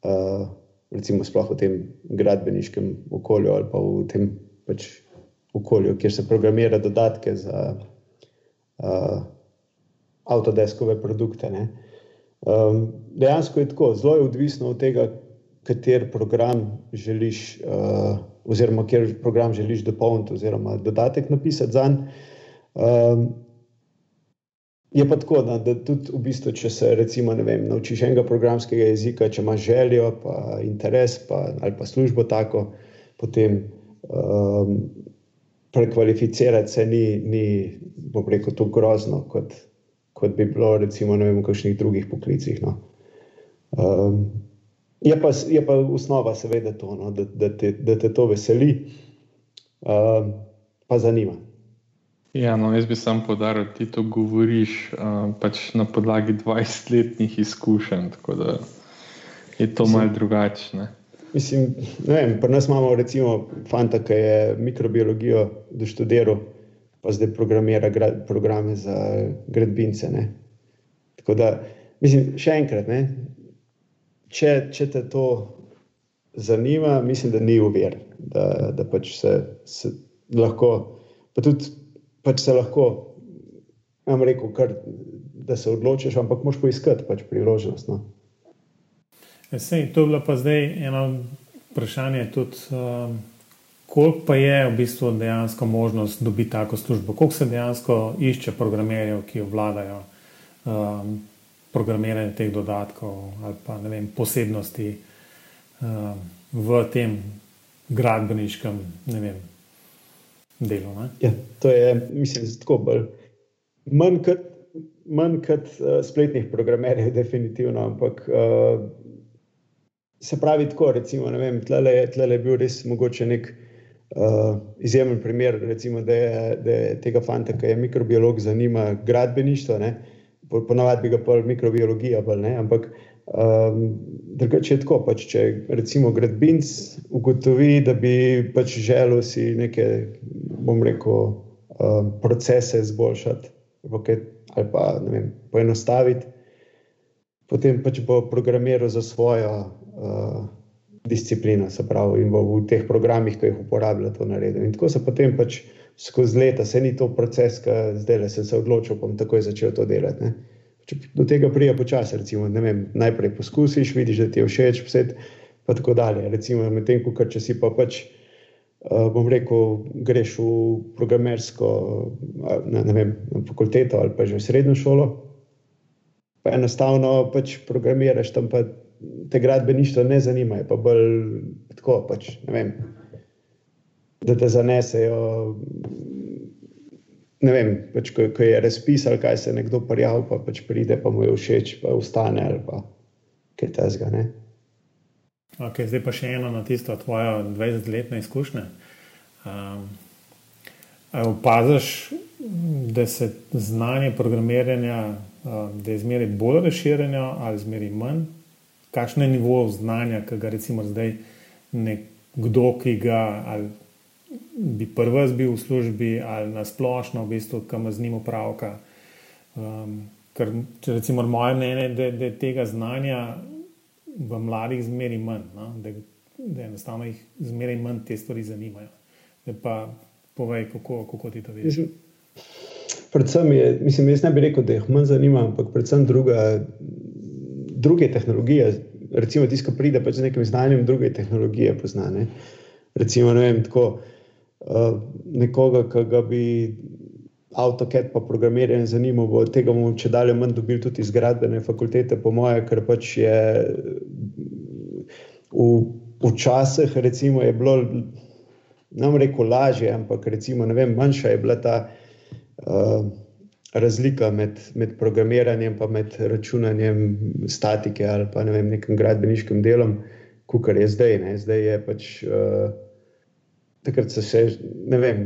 Uh, recimo sploh v tem gradbeniškem okolju ali pa v tem pač okolju, kjer se programira dodatke za uh, avtodeskove produkte. Um, dejansko je tako, zelo je odvisno od tega, kater program želiš, uh, oziroma kjer program želiš dopolniti, oziroma dodatek napisati za njega. Um, Je pa tako, da, da tudi, v bistvu, če se recimo, vem, naučiš enega programskega jezika, če imaš željo, pa interes, pa, ali pa službo tako, potem um, prekvalificirati se ni, ni bom rekel, tako grozno, kot, kot bi bilo recimo, vem, v kakšnih drugih poklicih. No. Um, je, pa, je pa osnova, seveda, to, no, da, da, te, da te to veseli, um, pa zanima. Ja, no, jaz bi sam podaril, da ti to govoriš uh, pač na podlagi 20-letnih izkušenj, tako da je to malce drugačne. Mislim, ne vem, pri nas imamo recimo fanta, ki je mikrobiologijo doštudiral, pa zdaj programira programe za gradbince. Ne. Tako da, mislim, še enkrat, ne, če, če te to zanima, mislim, da ni uver, da, da pač se, se lahko, pa tudi pač se lahko, nam rekel, kar, da se odločiš, ampak moš poiskati pač priložnost. No. Ja, sej, to je bilo pa zdaj eno vprašanje, tudi, um, koliko pa je v bistvu dejansko možnost dobiti tako službo, koliko se dejansko išče programerjev, ki obvladajo um, programiranje teh dodatkov ali pa vem, posebnosti uh, v tem gradbeniškem vem, delu. Ja, to je, mislim, tako bolj. Manj kot, manj kot uh, spletnih programerjev, definitivno, ampak uh, se pravi tako. Recimo, vem, tlele, tlele je bil res mogoče nek uh, izjemen primer, recimo, da, je, da je tega fanta, ki je mikrobiolog, zanima gradbeništvo. Ne? ponavadi bi ga pa mikrobiologija, bolj, ampak um, drugače je tako. Pač, če recimo gradbinc ugotovi, da bi pač želel si neke, bom rekel, um, procese izboljšati ali pa vem, poenostaviti, potem pač bo programiral za svojo. Uh, Disciplina, se pravi, in bo v teh programih, ki jih uporablja, to naredil. In tako se potem pač skozi leta, se ni to proces, ki zdaj le sem se odločil, pa bom takoj začel to delati. Ne. Če do tega prija počasi, recimo, vem, najprej poskusiš, vidiš, da ti je všeč, pa tako dalje. Recimo, medtem ko če si pa pač, bom rekel, greš v programersko, ne, ne vem, na fakulteto ali pa že v srednjo šolo, pa enostavno pač programiraš tam, pa te gradbeništvo ne zanimajo, pa bolj tako pač, ne vem da te zanesejo. Ne vem, pač, ko, ko je razpis ali kaj se nekdo prijavlja, pa pač pride, pa mu je všeč, pa ustane ali pa kaj tezga. Okay, zdaj pa še eno na tisto tvojo 20-letno izkušnjo. Um, opaziš, da se znanje programiranja, um, da je zmeraj bolj razširjeno ali zmeraj manj? Kakšno je nivo znanja, ki ga recimo zdaj nekdo, ki ga ali bi prvi bil v službi ali na splošno, v bistvu, kam z njim upravka. Um, ker, če recimo moje mnenje, da, da tega znanja v mladih zmeri manj, no? da, da enostavno jih zmeri manj te stvari zanimajo. Da pa povej, kako, kako ti to vidiš. Predvsem je, mislim, jaz ne bi rekel, da jih manj zanima, ampak predvsem druga, druge tehnologije. Recimo, tisto, ki pride pač z nekim znanjem, druge tehnologije poznane. Recimo, ne vem, tako. Eh, nekoga, ki ga bi AutoCAD pa programiranje zanimalo, bo tega bomo če dalje manj dobili tudi iz gradbene fakultete, po moje, ker pač je v, v časih, recimo, je bilo, nam reko, lažje, ampak recimo, ne vem, manjša je bila ta uh, razlika med, med programiranjem in med računanjem statike ali pa ne vem, nekim gradbeniškim delom, kot je zdaj. Ne. Zdaj je pač. Uh, takrat se, ne vem,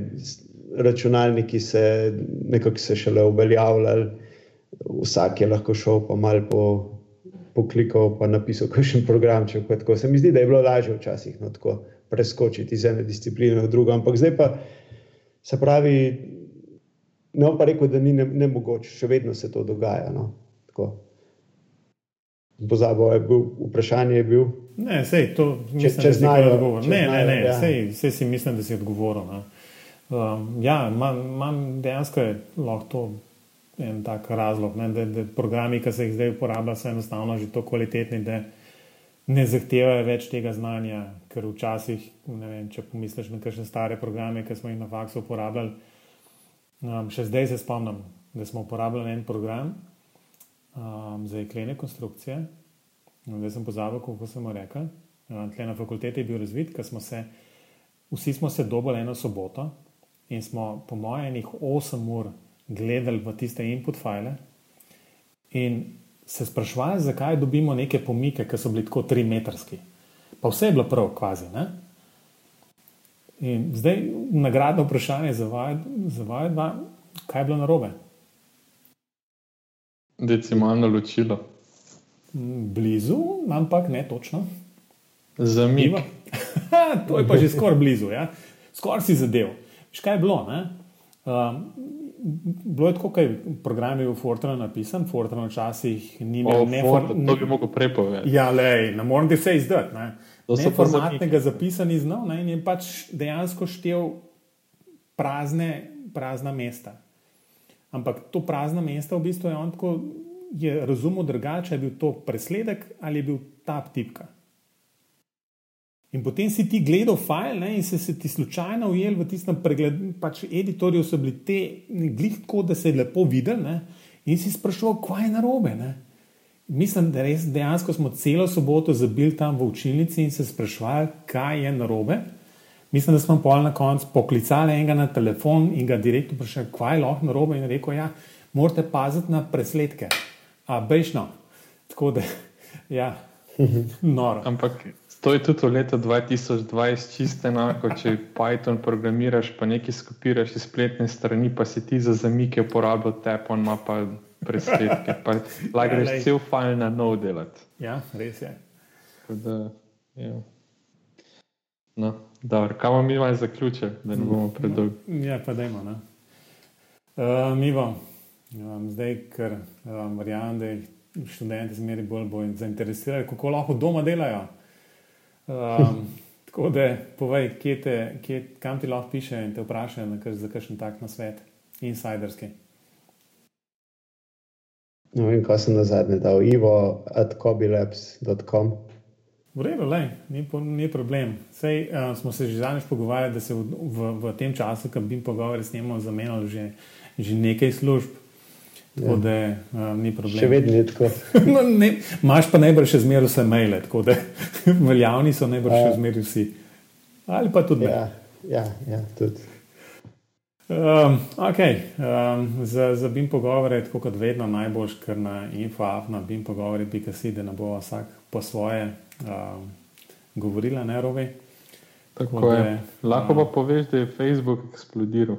računalniki se nekako se šele uveljavljali, vsak je lahko šel pa mal po. Poklikal pa napisal, kakšen program. Tako. Se mi zdi, da je bilo lažje včasih no, preskočiti iz ene discipline v drugo. Ampak zdaj pa se pravi, ne bom pa rekel, da ni ne, ne mogoče, še vedno se to dogaja. No, Pozabo je bil, vprašanje je bil. Ne, sej, to če, če znajo odgovoriti. Ne, ne, ne, ja. sej, sej si mislim, da si odgovoril. Um, ja, imam dejansko lahko to en tak razlog, ne, da, da programi, ki se jih zdaj uporablja, so enostavno že tako kvalitetni, da ne zahtevajo več tega znanja, ker včasih, vem, če pomisliš na kakšne stare programe, ki smo jih na faksu uporabljali. Um, še zdaj se spomnim, da smo uporabljali en program um, za jeklene konstrukcije. Zdaj sem pozabil, kako sem rekel. Tle na fakulteti je bil razvid, ker smo se, vsi smo se dobili eno soboto in smo, po mojem, enih 8 ur gledali v tiste input file in se sprašvali, zakaj dobimo neke pomike, ki so bili tako 3 metrski. Pa vse je bilo prav, kvazi. Ne? In zdaj nagradno vprašanje za vaju, kaj je bilo narobe? Decimalno ločilo. Blizu, ampak ne točno. Za mi. to je pa že skoraj blizu. Ja? Skoraj si zadev. Škaj je bilo? Um, bilo je tako, da je program bil Fortran napisan, Fortran včasih ni imel neformalnega. To bi lahko prepovedal. Ja, le, ne morem ti vse izdati. Ne? Neformatnega zapisani znal ne? in je pač dejansko štev prazne, prazna mesta. Ampak to prazna mesta v bistvu je on tako je razumel drugače, je bil to presledek ali je bil ta tipka. In potem si ti gledal file ne, in se, se ti slučajno ujel v tistem pregledu, pač editorju so bili te glih tako, da se je lepo videl ne, in si sprašoval, kaj je narobe. Ne. mislim, da res dejansko smo celo soboto zabili tam v učilnici in se sprašvali, kaj je narobe. Mislim, da smo pol na koncu poklicali enega na telefon in ga direktno vprašali, kaj je lahko narobe. In rekel, ja, morate paziti na presledke, a bejšno. Tako da, ja, noro. Ampak to je tudi v letu 2020 čisto enako, če Python programiraš, pa nekaj skopiraš iz spletne strani, pa si ti za zamike uporabljal tepon, ima pa presledke. Lahko greš Ja, cel file na nov delati. Ja, res je. Da, ja. No, dobro, kaj bomo mi malo zaključili, da ne bomo predolgi. Ja, pa dajmo. No. Uh, mi bomo, um, zdaj, ker um, verjamem, da jih študenti zmeraj bolj bojo zainteresirali, kako lahko doma delajo. Um, tako da, povej, kje te, kje, kam ti lahko piše in te vprašajo kar, za kakšen tak na svet, insiderski. Ne vem, kaj sem na zadnje dal. Ivo at kobilabs.com. V redu, lej, ni, ni problem. Sej uh, smo se že zadnjič pogovarjali, da se v, v, v tem času, ko bi pogovore snemali, zamenjali že, že nekaj služb. Tako da uh, ni problem. Še vedno je tako. No, ne, imaš pa najbrž še zmeraj vse maile, tako da veljavni so najbrž še zmeraj vsi. Ali pa tudi ne. Ja, ja, ja tudi. Um, okay. um, za, za BIM pogovore je tako kot vedno najboljš, ker na infoaf na BIM pogovori.si, da ne bo vsak po svoje um, govorila, ne rovi. Tako je. Lahko pa poveš, da je Facebook eksplodiral.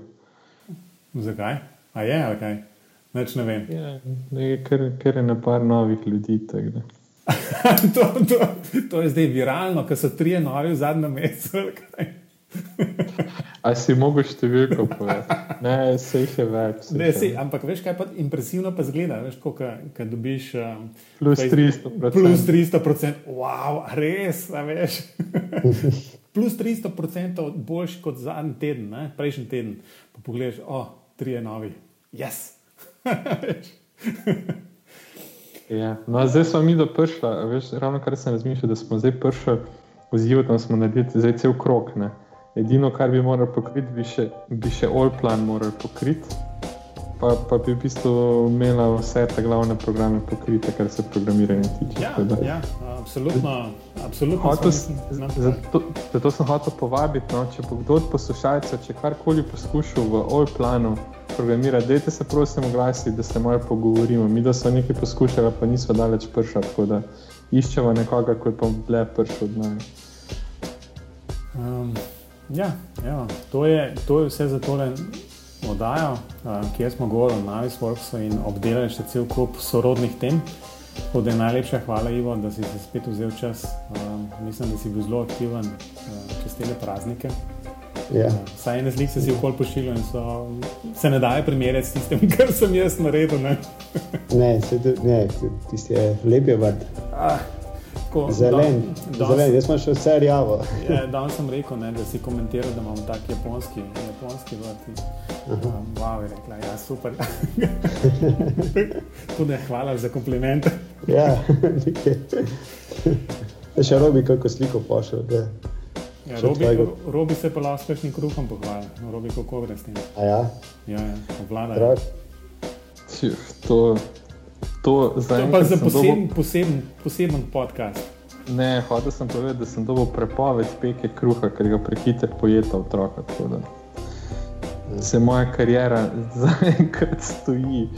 Zakaj? A je ali kaj? Neč ne vem. Ja, ne, ker, ker je na par novih ljudi. to, to, to je zdaj viralno, ker so trije novi v zadnjem mesecu. kaj? A si mogel številko povedati? Ne, se jih je več. Ne, si, ampak veš, kaj pa impresivno pa zgleda, veš, ko dobiš um, Plus Facebook- 300%. Plus 300%, wow, res, veš. Plus 300% boljši kot zadnji teden, ne? prejšnji teden. Pa pogledaš, o, oh, tri je novi, yes. Ja. No, zdaj smo mi do prišla, veš, ravno kar sem razmišljal, da smo zdaj prišli zivu, tam smo naredili zdaj cel krok. Ne. Edino, kar bi morali pokriti, bi še, bi še all plan morali pokriti, pa, pa bi v bistvu imela vse te glavne programe pokrite, kar se programiranja tiče. ja, Tako da- ja, absolutno. absolutno Hotel, sem- no, zato, zato sem hotel povabiti, no, če bo kdo od poslušalcev, če karkoli poskušal v all planu programirati, dajte se prosim oglasiti, da se malo pogovorimo. Mi, da smo nekaj poskušali, pa nismo daleč prišli, tako da iščemo nekoga, ki je pa dlje prišel od nas. Um, ja, evo, to, je, to je vse za tole oddajo, kjer smo govorili o Navisworksu in obdelali še cel kup sorodnih tem. Tako da najlepša hvala, Ivo, da si se spet vzel čas. Mislim, da si bil zelo aktiven čez te praznike. Ja. Uh, Vsaj ene slike si okoli pošiljal in so, se ne daje primerjati s tistim, kar sem jaz naredil. Ne? Ne, se ne, tisti je lep je vrt. Ah, tako, Zelen, dan- zelen, jaz sem še vse rjavo. Ja, danes sem rekel, ne, da si komentiral, da imamo tak japonski, japonski vrt. Um, wow, je rekla, ja, super. Tudi hvala za komplimente. Ja, nekaj. Še robi, kako sliko pošel. Da. Ja, Robi. Robi se pa lahko s kakšnim kruhom pohvali. Robi, kako gre s tem. A ja, Ja, ja, obvlada. draž. To, to To je za poseben, poseben, poseben podcast. Ne, hotel sem povedati, da sem dobil prepoved peke kruha, ker ga prehiter pojeta otroka. Se moja karijera zaenkrat stoji.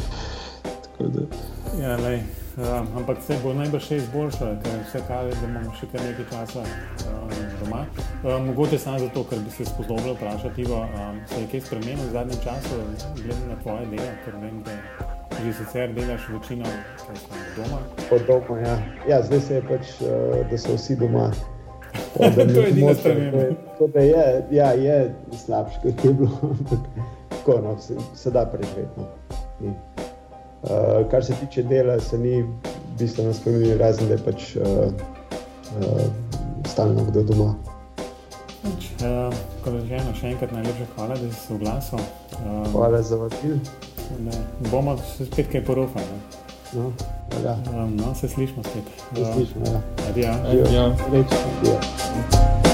Ja, lej, um, ampak se bo najbrž še izboljšalo, ker vse kaže, da imamo še kar nekaj časa um, doma. Um, mogoče samo zato, ker bi se spodobilo vprašati, Ivo, um, se je kaj spremenilo v zadnjem času, glede na tvoje delo, ker vem, da že sicer delaš večino kaj doma. Podobno, ja. ja, zdaj se je pač, uh, da so vsi doma. Pa da To je edina da je- ja, je slabše, kot je bilo, ampak tako, no, se, se da preživeti. No. Uh, kar se tiče dela, se ni bistveno spremenilo, razen da je pač uh, uh, stalno kdo doma. Uh, kot rečeno, še enkrat najlepša hvala, da si se oglasil. Um, Hvala za vabil. Ne, bomo se spet kaj porufali. ne. No, ja, Um, no, se slišimo spet. slišimo. Ja. Adijo. ja. Reči, ja.